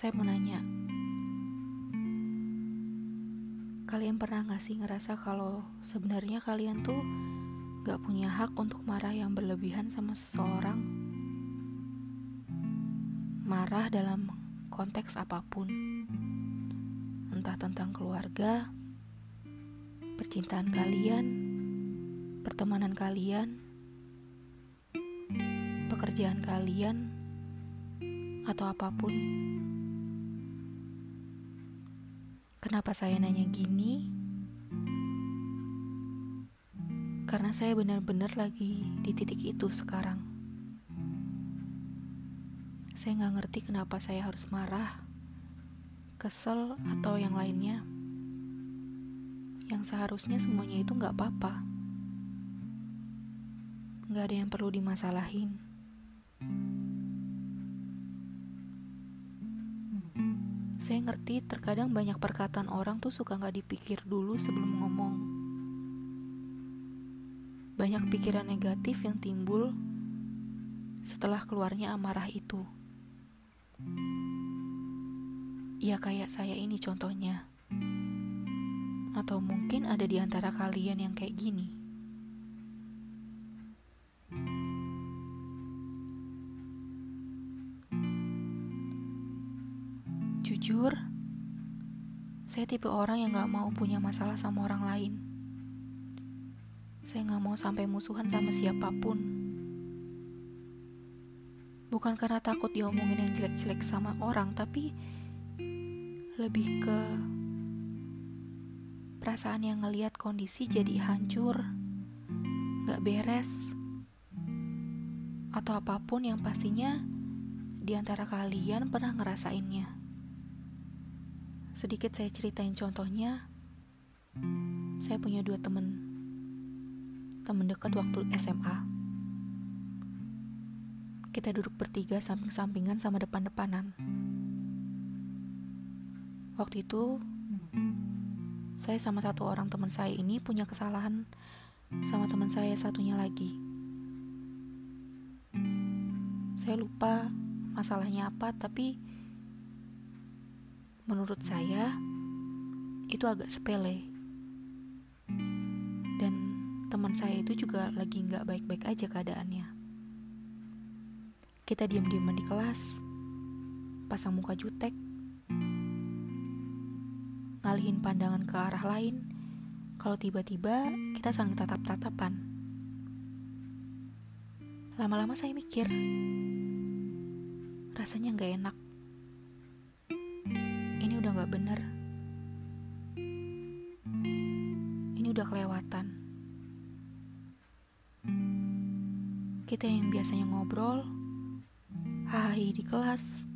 Saya mau nanya, kalian pernah gak sih ngerasa kalau sebenarnya kalian tuh gak punya hak untuk marah yang berlebihan sama seseorang? Marah dalam konteks apa pun, entah tentang keluarga, percintaan kalian, pertemanan kalian, pekerjaan kalian, atau apa pun. Kenapa saya nanya gini? Karena saya benar-benar lagi di titik itu sekarang. Saya nggak ngerti kenapa saya harus marah, kesel, atau yang lainnya. Yang seharusnya semuanya itu nggak apa-apa. Nggak ada yang perlu dimasalahin. Saya ngerti terkadang banyak perkataan orang tuh suka gak dipikir dulu sebelum ngomong. Banyak pikiran negatif yang timbul setelah keluarnya amarah itu. Ya kayak saya ini contohnya. Atau mungkin ada di antara kalian yang kayak gini. Saya tipe orang yang gak mau punya masalah sama orang lain. Saya gak mau sampai musuhan sama siapa pun. Bukan karena takut diomongin yang jelek-jelek sama orang, tapi lebih ke perasaan yang ngeliat kondisi jadi hancur, gak beres, atau apa pun yang pastinya di antara kalian pernah ngerasainnya. Sedikit saya ceritain contohnya. Saya punya dua temen. Temen dekat waktu SMA. Kita duduk bertiga samping-sampingan sama depan-depanan. Waktu itu, saya sama satu orang teman saya ini punya kesalahan sama teman saya satunya lagi. Saya lupa masalahnya apa, tapi menurut saya itu agak sepele. Dan teman saya itu juga lagi nggak baik-baik aja keadaannya. Kita diam-diaman di kelas pasang muka jutek ngalihin pandangan ke arah lain. Kalau tiba-tiba kita saling tatap-tatapan. Lama-lama saya mikir rasanya nggak enak udah gak bener. Ini udah kelewatan. Kita yang biasanya ngobrol, hai di kelas.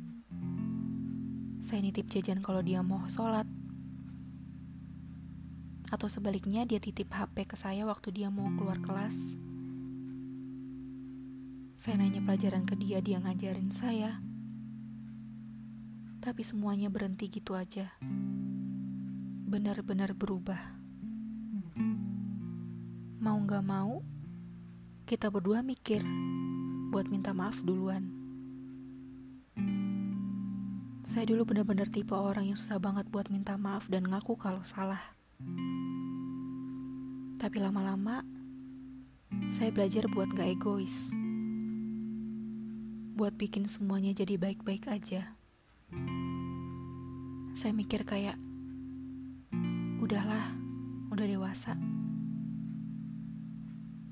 Saya nitip jajan kalau dia mau sholat. Atau sebaliknya dia titip HP ke saya waktu dia mau keluar kelas. Saya nanya pelajaran ke dia, dia ngajarin saya tapi semuanya berhenti gitu aja. Benar-benar berubah. Mau gak mau, kita berdua mikir buat minta maaf duluan. Saya dulu benar-benar tipe orang yang susah banget buat minta maaf dan ngaku kalau salah. Tapi lama-lama, saya belajar buat gak egois. Buat bikin semuanya jadi baik-baik aja saya mikir kayak udahlah, udah dewasa.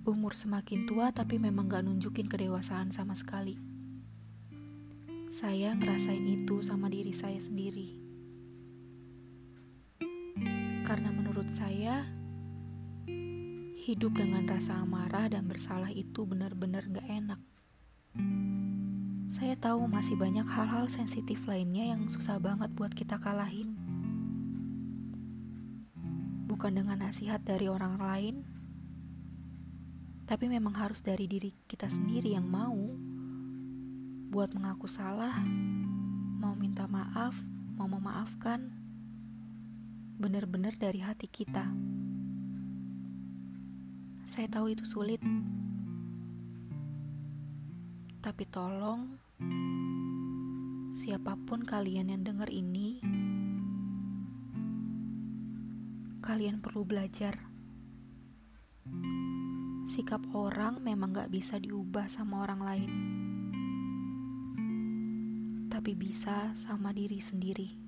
Umur semakin tua tapi memang gak nunjukin kedewasaan sama sekali. Saya ngerasain itu sama diri saya sendiri. Karena menurut saya, hidup dengan rasa amarah dan bersalah itu benar-benar gak enak. Saya tahu masih banyak hal-hal sensitif lainnya yang susah banget buat kita kalahin. Bukan dengan nasihat dari orang lain, tapi memang harus dari diri kita sendiri yang mau buat mengaku salah, mau minta maaf, mau memaafkan, benar-benar dari hati kita. Saya tahu itu sulit, tapi tolong siapa pun kalian yang dengar ini, kalian perlu belajar. Sikap orang memang gak bisa diubah sama orang lain, tapi bisa sama diri sendiri.